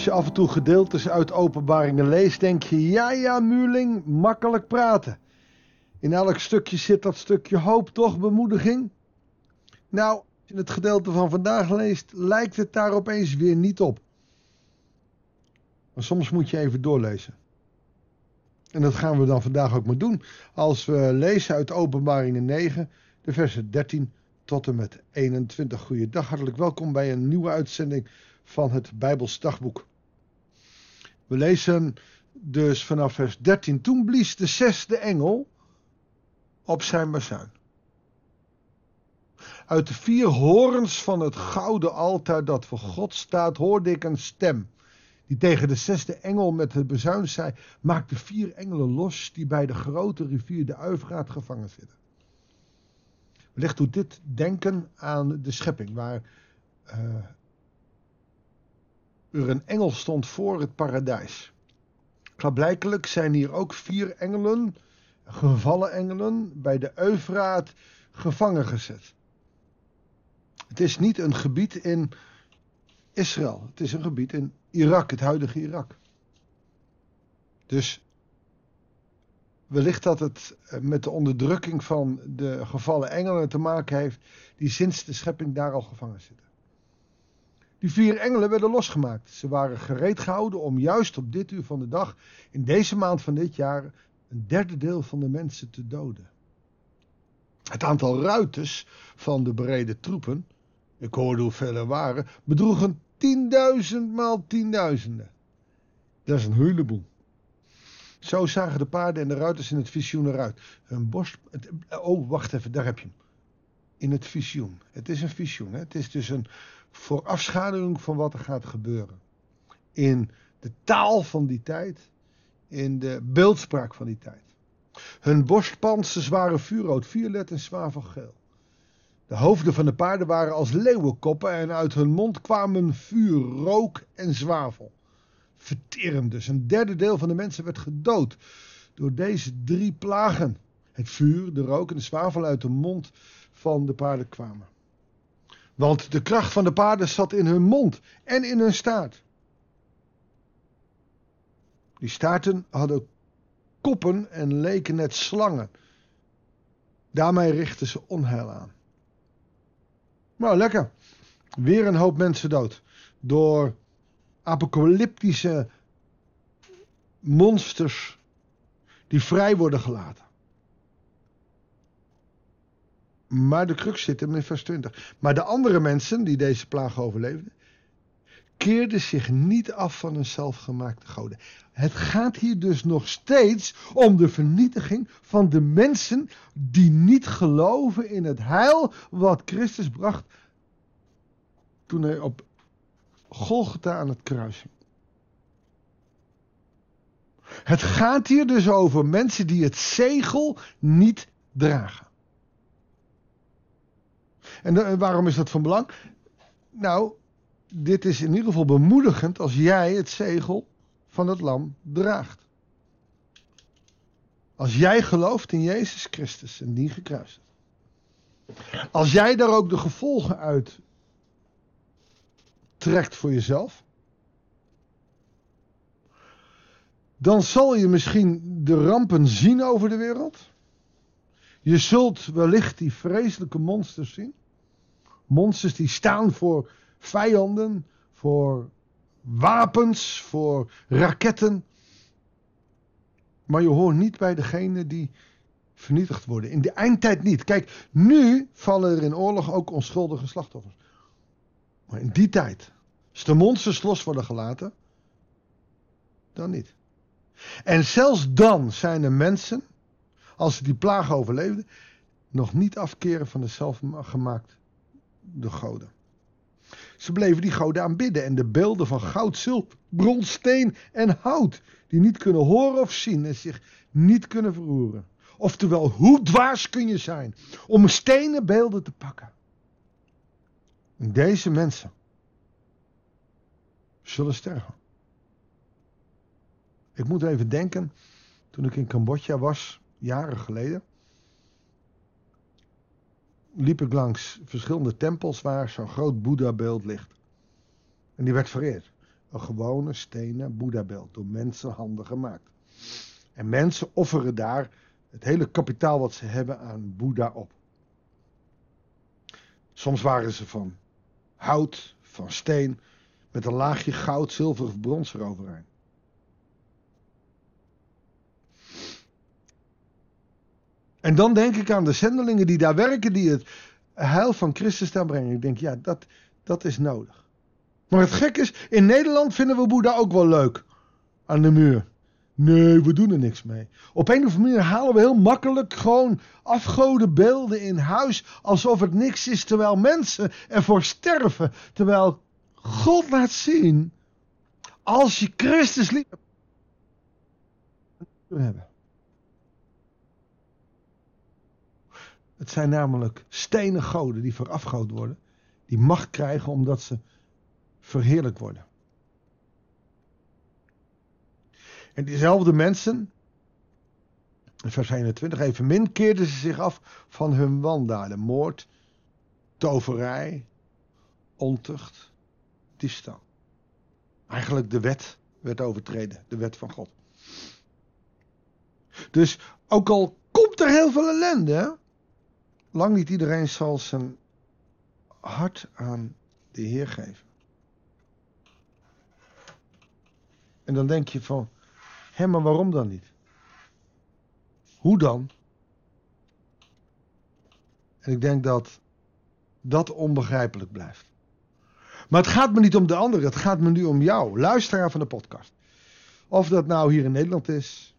Als je af en toe gedeeltes uit openbaringen leest, denk je, ja ja Muurling, makkelijk praten. In elk stukje zit dat stukje hoop, toch, bemoediging? Nou, als je het gedeelte van vandaag leest, lijkt het daar opeens weer niet op. Maar soms moet je even doorlezen. En dat gaan we dan vandaag ook maar doen. Als we lezen uit Openbaringen 9, de versen 13 tot en met 21. Goeiedag, hartelijk welkom bij een nieuwe uitzending van het Bijbels dagboek. We lezen dus vanaf vers 13. Toen blies de zesde engel op zijn bazuin. Uit de vier horens van het gouden altaar dat voor God staat, hoorde ik een stem. Die tegen de zesde engel met de bezuin zei: Maak de vier engelen los die bij de grote rivier de Uivraat gevangen zitten. Wellicht doet dit denken aan de schepping, waar er een engel stond voor het paradijs. Klaarblijkelijk zijn hier ook vier engelen, gevallen engelen, bij de Eufraat gevangen gezet. Het is niet een gebied in Israël, het is een gebied in Irak, het huidige Irak. Dus wellicht dat het met de onderdrukking van de gevallen engelen te maken heeft, die sinds de schepping daar al gevangen zitten. Die vier engelen werden losgemaakt. Ze waren gereed gehouden om juist op dit uur van de dag, in deze maand van dit jaar, een derde deel van de mensen te doden. Het aantal ruiters van de bereden troepen, ik hoorde hoeveel er waren, bedroegen tienduizend maal tienduizenden. Dat is een heleboel. Zo zagen de paarden en de ruiters in het visioen eruit. Hun borst. oh, wacht even, daar heb je hem. In het visioen. Het is een visioen. Hè? Het is dus een voorafschaduwing van wat er gaat gebeuren. In de taal van die tijd, in de beeldspraak van die tijd. Hun borstpansen waren vuurrood, violet en zwavelgeel. De hoofden van de paarden waren als leeuwenkoppen en uit hun mond kwamen vuur, rook en zwavel. Verterend dus. Een derde deel van de mensen werd gedood door deze drie plagen. Het vuur, de rook en de zwavel uit de mond van de paarden kwamen. Want de kracht van de paarden zat in hun mond en in hun staart. Die staarten hadden koppen en leken net slangen. Daarmee richtten ze onheil aan. Nou, lekker. Weer een hoop mensen dood. Door apocalyptische monsters die vrij worden gelaten. Maar de crux zit hem in vers 20. Maar de andere mensen die deze plaag overleefden, keerden zich niet af van hun zelfgemaakte goden. Het gaat hier dus nog steeds om de vernietiging van de mensen die niet geloven in het heil wat Christus bracht toen hij op Golgotha aan het kruis Het gaat hier dus over mensen die het zegel niet dragen. En waarom is dat van belang? Nou, dit is in ieder geval bemoedigend als jij het zegel van het lam draagt. Als jij gelooft in Jezus Christus en die gekruist. Als jij daar ook de gevolgen uit trekt voor jezelf. Dan zal je misschien de rampen zien over de wereld. Je zult wellicht die vreselijke monsters zien. Monsters die staan voor vijanden, voor wapens, voor raketten. Maar je hoort niet bij degene die vernietigd worden. In de eindtijd niet. Kijk, nu vallen er in oorlog ook onschuldige slachtoffers. Maar in die tijd, als de monsters los worden gelaten, dan niet. En zelfs dan zijn er mensen, als ze die plaag overleefden, nog niet afkeren van de zelfgemaakte de goden. Ze bleven die goden aanbidden en de beelden van goud, zilver, brons, steen en hout, die niet kunnen horen of zien en zich niet kunnen verroeren. Oftewel, hoe dwaas kun je zijn om stenen beelden te pakken? En deze mensen zullen sterven. Ik moet even denken, toen ik in Cambodja was, jaren geleden liep ik langs verschillende tempels waar zo'n groot Boeddha-beeld ligt. En die werd vereerd. een gewone stenen Boeddhabeeld, door mensenhanden gemaakt. En mensen offeren daar het hele kapitaal wat ze hebben aan Boeddha op. Soms waren ze van hout, van steen, met een laagje goud, zilver of brons eroverheen. En dan denk ik aan de zendelingen die daar werken, die het heil van Christus daar brengen. Ik denk, ja, dat, dat is nodig. Maar het gek is, in Nederland vinden we Boeddha ook wel leuk. Aan de muur. Nee, we doen er niks mee. Op een of andere manier halen we heel makkelijk gewoon afgoden beelden in huis. Alsof het niks is, terwijl mensen ervoor sterven. Terwijl God laat zien, als je Christus lief hebben. Het zijn namelijk stenen goden die voorafgoed worden. Die macht krijgen omdat ze verheerlijk worden. En diezelfde mensen, vers 21, evenmin keerden ze zich af van hun wandaden. Moord, toverij, ontucht, diefstal. Eigenlijk de wet werd overtreden, de wet van God. Dus ook al komt er heel veel ellende, lang niet iedereen zal zijn hart aan de Heer geven. En dan denk je van, hé, maar waarom dan niet? Hoe dan? En ik denk dat dat onbegrijpelijk blijft. Maar het gaat me niet om de anderen, het gaat me nu om jou, luisteraar van de podcast. Of dat nou hier in Nederland is,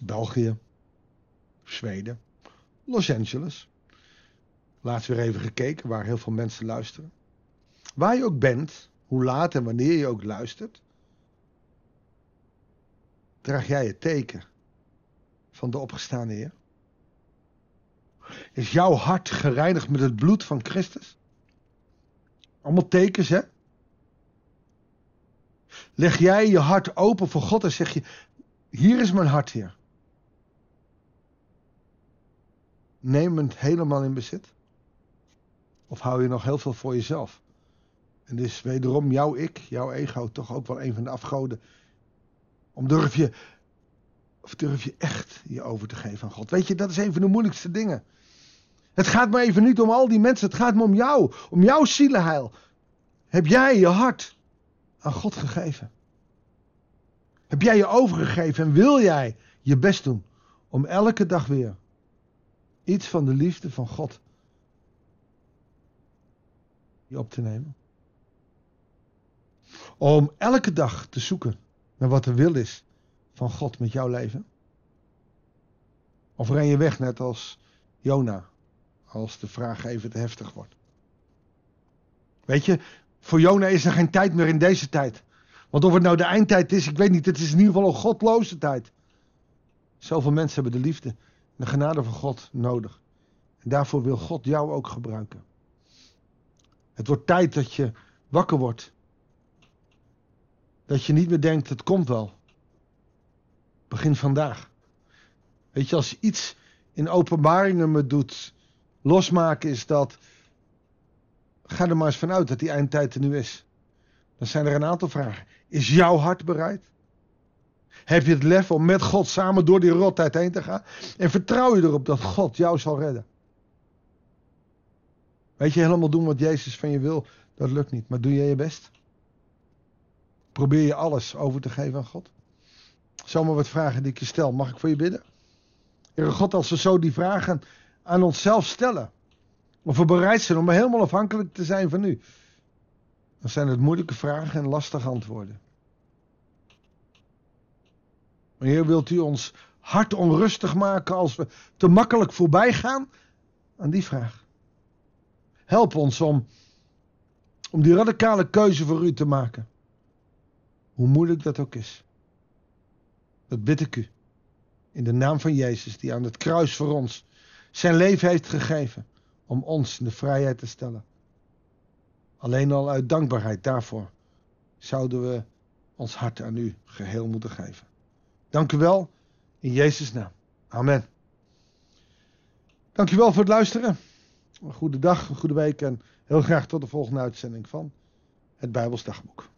België, Zweden, Los Angeles. Laatst weer even gekeken waar heel veel mensen luisteren. Waar je ook bent, hoe laat en wanneer je ook luistert, draag jij het teken van de opgestaande Heer? Is jouw hart gereinigd met het bloed van Christus? Allemaal tekens, hè? Leg jij je hart open voor God en zeg je: Hier is mijn hart, Heer. Het helemaal in bezit. Of hou je nog heel veel voor jezelf? En dus wederom jouw ik, jouw ego, toch ook wel een van de afgoden. Om durf je, of durf je echt je over te geven aan God? Weet je, dat is een van de moeilijkste dingen. Het gaat me even niet om al die mensen, het gaat me om jou, om jouw zielenheil. Heb jij je hart aan God gegeven? Heb jij je overgegeven en wil jij je best doen om elke dag weer iets van de liefde van God op te nemen? Om elke dag te zoeken naar wat de wil is van God met jouw leven? Of ren je weg net als Jona, als de vraag even te heftig wordt? Weet je, voor Jona is er geen tijd meer in deze tijd. Want of het nou de eindtijd is, ik weet niet. Het is in ieder geval een godloze tijd. Zoveel mensen hebben de liefde de genade van God nodig. En daarvoor wil God jou ook gebruiken. Het wordt tijd dat je wakker wordt. Dat je niet meer denkt, het komt wel. Begin vandaag. Weet je, als iets in openbaringen me doet losmaken, is dat. Ga er maar eens vanuit dat die eindtijd er nu is. Dan zijn er een aantal vragen. Is jouw hart bereid? Heb je het lef om met God samen door die rottijd heen te gaan? En vertrouw je erop dat God jou zal redden? Weet je, helemaal doen wat Jezus van je wil, dat lukt niet. Maar doe jij je best? Probeer je alles over te geven aan God? Zomaar wat vragen die ik je stel. Mag ik voor je bidden? Heere God, als we zo die vragen aan onszelf stellen. Of we bereid zijn om helemaal afhankelijk te zijn van u. Dan zijn het moeilijke vragen en lastige antwoorden. Heer, wilt u ons hart onrustig maken als we te makkelijk voorbij gaan aan die vraag? Help ons om, om die radicale keuze voor u te maken. Hoe moeilijk dat ook is. Dat bid ik u. In de naam van Jezus, die aan het kruis voor ons zijn leven heeft gegeven. Om ons in de vrijheid te stellen. Alleen al uit dankbaarheid daarvoor zouden we ons hart aan u geheel moeten geven. Dank u wel. In Jezus' naam. Amen. Dank u wel voor het luisteren. Een goede dag, een goede week en heel graag tot de volgende uitzending van het Bijbelsdagboek.